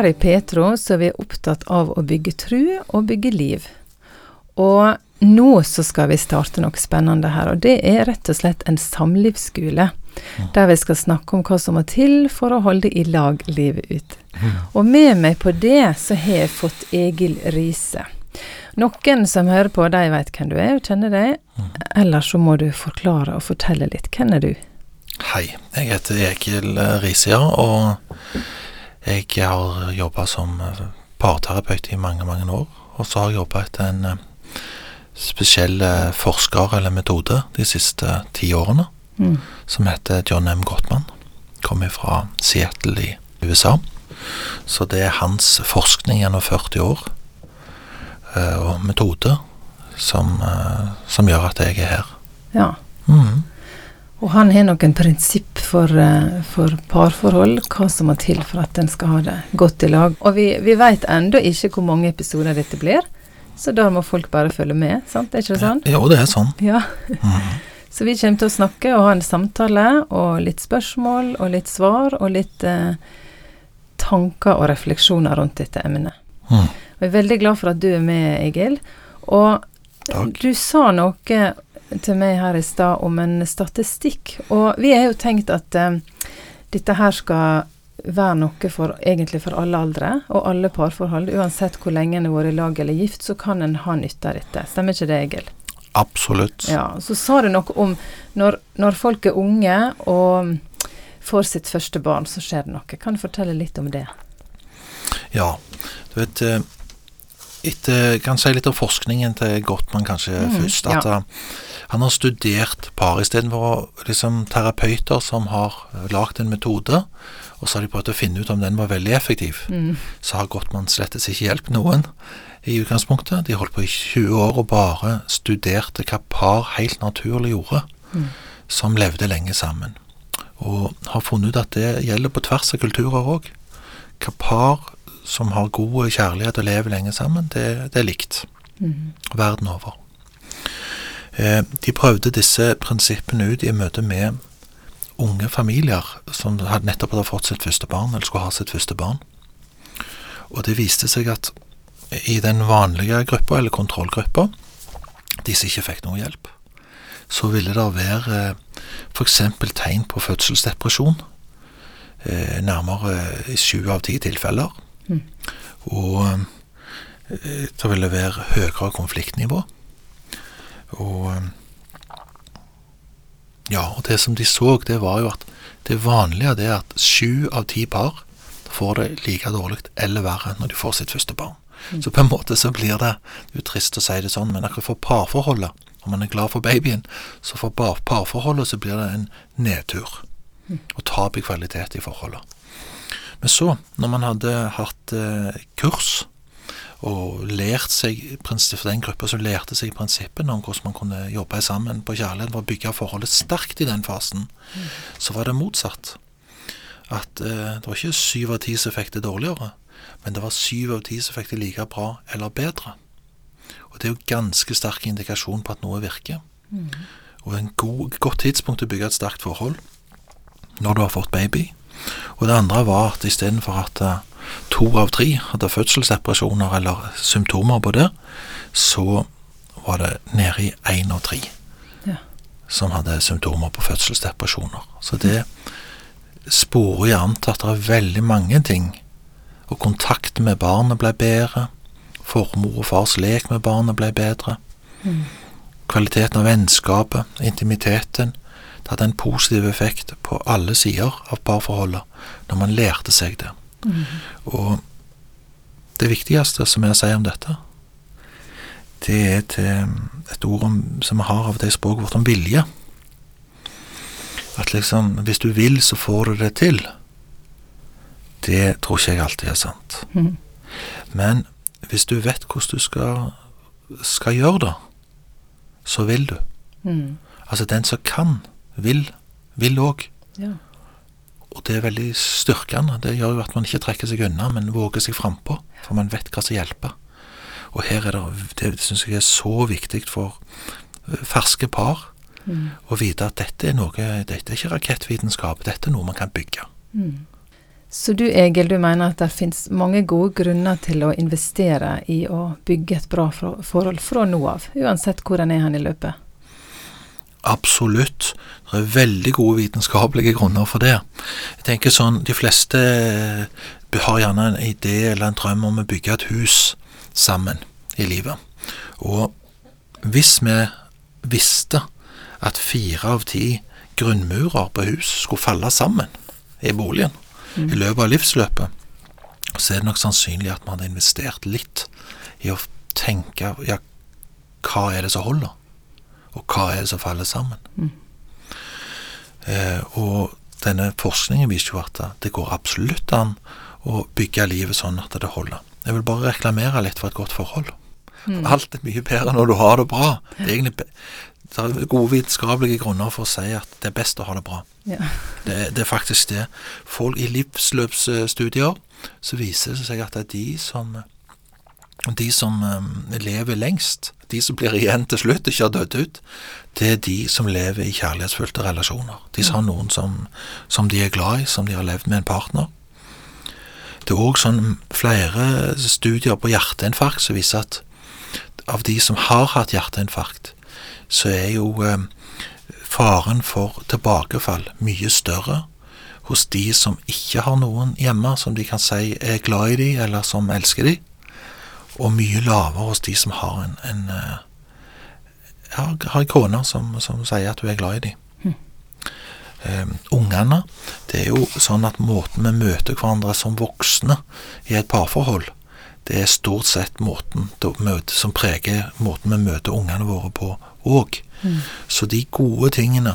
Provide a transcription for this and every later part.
her i Petro så er vi opptatt av å bygge tru og bygge liv. Og nå så skal vi starte noe spennende her, og det er rett og slett en samlivsskole. Der vi skal snakke om hva som må til for å holde i lag livet ut. Og med meg på det så har jeg fått Egil Riise. Noen som hører på, de vet hvem du er og kjenner deg. Ellers så må du forklare og fortelle litt. Hvem er du? Hei, jeg heter Egil Riise, ja, og jeg har jobba som parterapeut i mange, mange år. Og så har jeg jobba etter en eh, spesiell eh, forsker eller metode de siste ti årene, Mm. som heter John M. Gottman. Kommer fra Seattle i USA. Så det er hans forskning gjennom 40 år eh, og metode som, eh, som gjør at jeg er her. Ja. Mm. Og han har noen prinsipp for, eh, for parforhold, hva som må til for at en skal ha det godt i lag. Og vi, vi veit ennå ikke hvor mange episoder dette blir, så da må folk bare følge med, sant? Er ikke det sånn? Jo, det er sånn. Ja. Mhm. Så vi kommer til å snakke og ha en samtale, og litt spørsmål og litt svar, og litt eh, tanker og refleksjoner rundt dette emnet. Mm. Og jeg er veldig glad for at du er med, Egil. Og Takk. du sa noe til meg her i stad om en statistikk, og vi har jo tenkt at eh, dette her skal være noe for egentlig for alle aldre og alle parforhold. Uansett hvor lenge en har vært i lag eller gift, så kan en ha nytte av dette. Stemmer ikke det, Egil? Absolutt. Ja, så sa du noe om når, når folk er unge og får sitt første barn, så skjer det noe. Kan du fortelle litt om det? Ja, du vet eh, etter, Kan si litt om forskningen til Gottman kanskje Mm, først. At ja. han har studert par istedenfor liksom, terapeuter som har eh, lagd en metode, og så har de prøvd å finne ut om den var veldig effektiv. Mm. Så har Gottman slettes ikke hjulpet noen i utgangspunktet. De holdt på i 20 år og bare studerte hva par helt naturlig gjorde, Mm. som levde lenge sammen. Og har funnet ut at det gjelder på tvers av kulturer òg. Hva par som har god kjærlighet og lever lenge sammen, det, det er likt Mm. verden over. Eh, De prøvde disse prinsippene ut i møte med unge familier som hadde nettopp hadde fått sitt første barn, eller skulle ha sitt første barn. Og det viste seg at i den vanlige gruppa, eller kontrollgruppa, de som ikke fikk noe hjelp, så ville det være f.eks. tegn på fødselsdepresjon. eh, Nærmere i sju av ti tilfeller. Mm. Og eh, det ville være høyere konfliktnivå. Og eh, ja, og det som de så, det var jo at det vanlige det er at sju av ti par får det like dårlig eller verre når de får sitt første barn. Så på en måte så blir det det er trist å si det sånn, men akkurat for parforholdet, om man er glad for babyen, så for parforholdet så blir det en nedtur. Og tap i kvalitet i forholdet. Men så, når man hadde hatt eh, kurs og lært seg for den gruppa som lærte seg prinsippene om hvordan man kunne jobbe sammen på kjærlighet for å bygge forholdet sterkt i den fasen, så var det motsatt. At eh, det var ikke syv av ti som fikk det dårligere, men det var syv av ti som fikk det like bra eller bedre. Og det er jo ganske sterk indikasjon på at noe virker. Og en god, godt tidspunkt å bygge et sterkt forhold når du har fått baby. Og det andre var at istedenfor at eh, to av tre hadde fødselsdepresjoner eller symptomer på det, så var det nede i én av tre Ja. som hadde symptomer på fødselsdepresjoner. Så det sporer gjerne til at det er veldig mange ting. Og kontakten med barnet ble bedre. Formor og fars lek med barnet ble bedre. Kvaliteten av vennskapet, intimiteten. Det hadde en positiv effekt på alle sider av parforholdet når man lærte seg det. Og det viktigste som jeg sier om dette, det er til et ord om, som vi har av det språket vårt om vilje. At liksom, hvis du vil, så får du det til. Det tror ikke jeg alltid er sant. Mm. Men hvis du vet hvordan du skal, skal gjøre det, så vil du. Mm. Altså den som kan, vil, vil òg. Ja. Og det er veldig styrkende. Det gjør jo at man ikke trekker seg unna, men våger seg frampå. For man vet hva som hjelper. Og her er det, det syns jeg er så viktig for eh, ferske par å vite at dette er noe Dette er ikke rakettvitenskap, dette er noe man kan bygge. Mm. Så du Egil, du mener at det finnes mange gode grunner til å investere i å bygge et bra for- forhold fra nå av, uansett hvor en er hen i løpet? Absolutt. Det er veldig gode vitenskapelige grunner for det. Jeg tenker sånn, De fleste eh, har gjerne en idé eller en drøm om å bygge et hus sammen i livet. Og hvis vi visste at fire av ti grunnmurer på hus skulle falle sammen i boligen i løpet av livsløpet, så er det nok sannsynlig at vi hadde investert litt i å tenke ja, hva er det som holder? Og hva er det som faller sammen? Eh, og denne forskningen viser jo at det går absolutt an å bygge livet sånn at det holder. Jeg vil bare reklamere litt for et godt forhold. Alt er mye bedre når du har det bra. Det er egentlig det er gode vitenskapelige grunner for å si at det er best å ha det bra. Ja. Det, det er faktisk det. Folk i livsløpsstudier så viser det seg at det er de som de som eh, lever lengst, de som blir igjen til slutt, ikke har dødd ut, det er de som lever i kjærlighetsfylte relasjoner. De som har noen som, som de er glad i, som de har levd med en partner. Det er òg sånn flere studier på hjerteinfarkt som viser at av de som har hatt hjerteinfarkt, så er jo eh, faren for tilbakefall mye større hos de som ikke har noen hjemme som de kan si er glad i de, eller som elsker de, og mye lavere hos de som har en, en eh, har en kone som, som sier at hun er glad i dem. Um, ungene, det er jo sånn at måten vi møter hverandre som voksne i et parforhold, det er stort sett måten da- møte, som preger måten vi møter ungene våre på òg. Så de gode tingene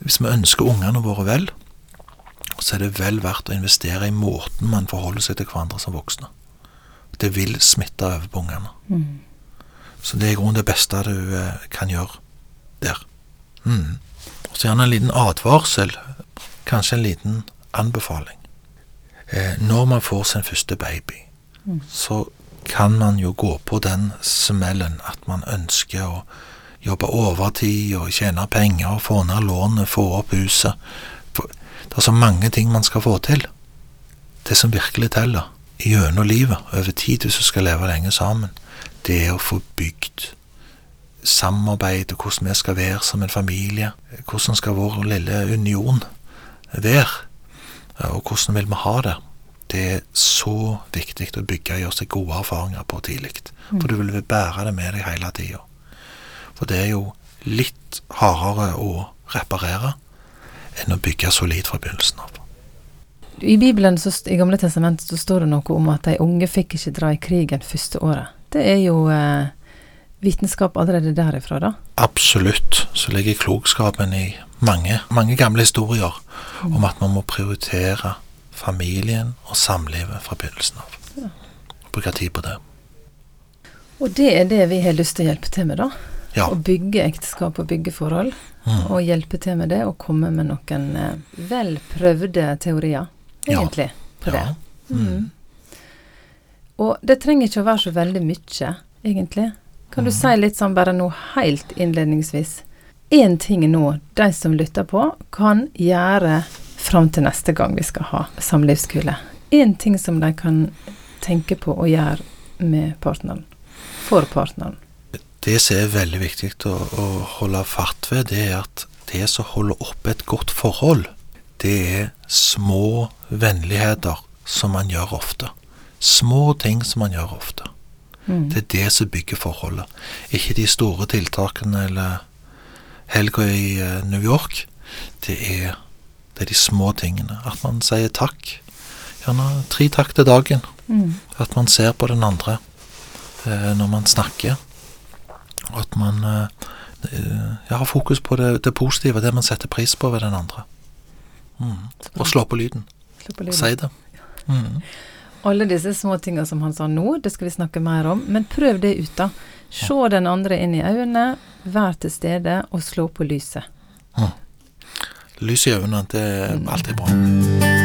Hvis vi ønsker ungene våre vel, så er det vel verdt å investere i måten man forholder seg til hverandre som voksne. Det vil smitte over på ungene. Så det er i grunnen det beste du eh, kan gjøre der. Mm. Så gjerne en liten advarsel, kanskje en liten anbefaling. Eh, når man får sin første baby, så kan man jo gå på den smellen at man ønsker å jobbe overtid og tjene penger, få ned lånet, få opp huset. Det er så mange ting man skal få til. Det som virkelig teller gjennom livet, over tid hvis du skal leve lenge sammen, det er å få bygd samarbeid, og hvordan vi skal være som en familie. Hvordan skal vår lille union være, og hvordan vil vi ha det. Det er så viktig å bygge og gjøre seg gode erfaringer på tidlig, for du vil bære det med deg hele tida. For det er jo litt hardere å reparere enn å bygge solid fra begynnelsen av. I Bibelen, så, i Gamle testamentet, så står det noe om at de unge fikk ikke dra i krigen første året. Det er jo eh, vitenskap allerede derifra, da. Absolutt så ligger klokskapen i mange, mange gamle historier om at man må prioritere familien og samlivet fra begynnelsen av. Bruke tid på det. Og det er det vi har lyst til å hjelpe til med, da. Ja. Å bygge ekteskap og bygge forhold. Mm. Og hjelpe til med det, og komme med noen eh, vel prøvde teorier, Ja. Egentlig, på det. Ja. Mm. Og det trenger ikke å være så veldig mye, egentlig. Kan Mm. du si litt sånn bare nå helt innledningsvis? Én ting nå de som lytter på, kan gjøre fram til neste gang vi skal ha samlivskule. Én ting som de kan tenke på å gjøre med partneren. For partneren. Det som er veldig viktig å, å holde fatt ved, det er at det som holder oppe et godt forhold, det er små vennligheter som man gjør ofte. Små ting som man gjør ofte. Mm. Det er det som bygger forholdet. Ikke de store tiltakene eller helga i eh, New York. Det er, det er de små tingene. At man sier takk. Gjerne tre takk til dagen. Mm. At man ser på den andre eh, når man snakker. Og at man eh, eh, ja, har fokus på det, det positive, det man setter pris på ved den andre. Mm. Og slå på lyden. Slå på lyden. Si det. Mm. Alle disse små tinga som han sa nå, det skal vi snakke mer om. Men prøv det ut, da. Se den andre inn i øynene, vær til stede, og slå på lyset. Lys i øynene, det er alltid bra.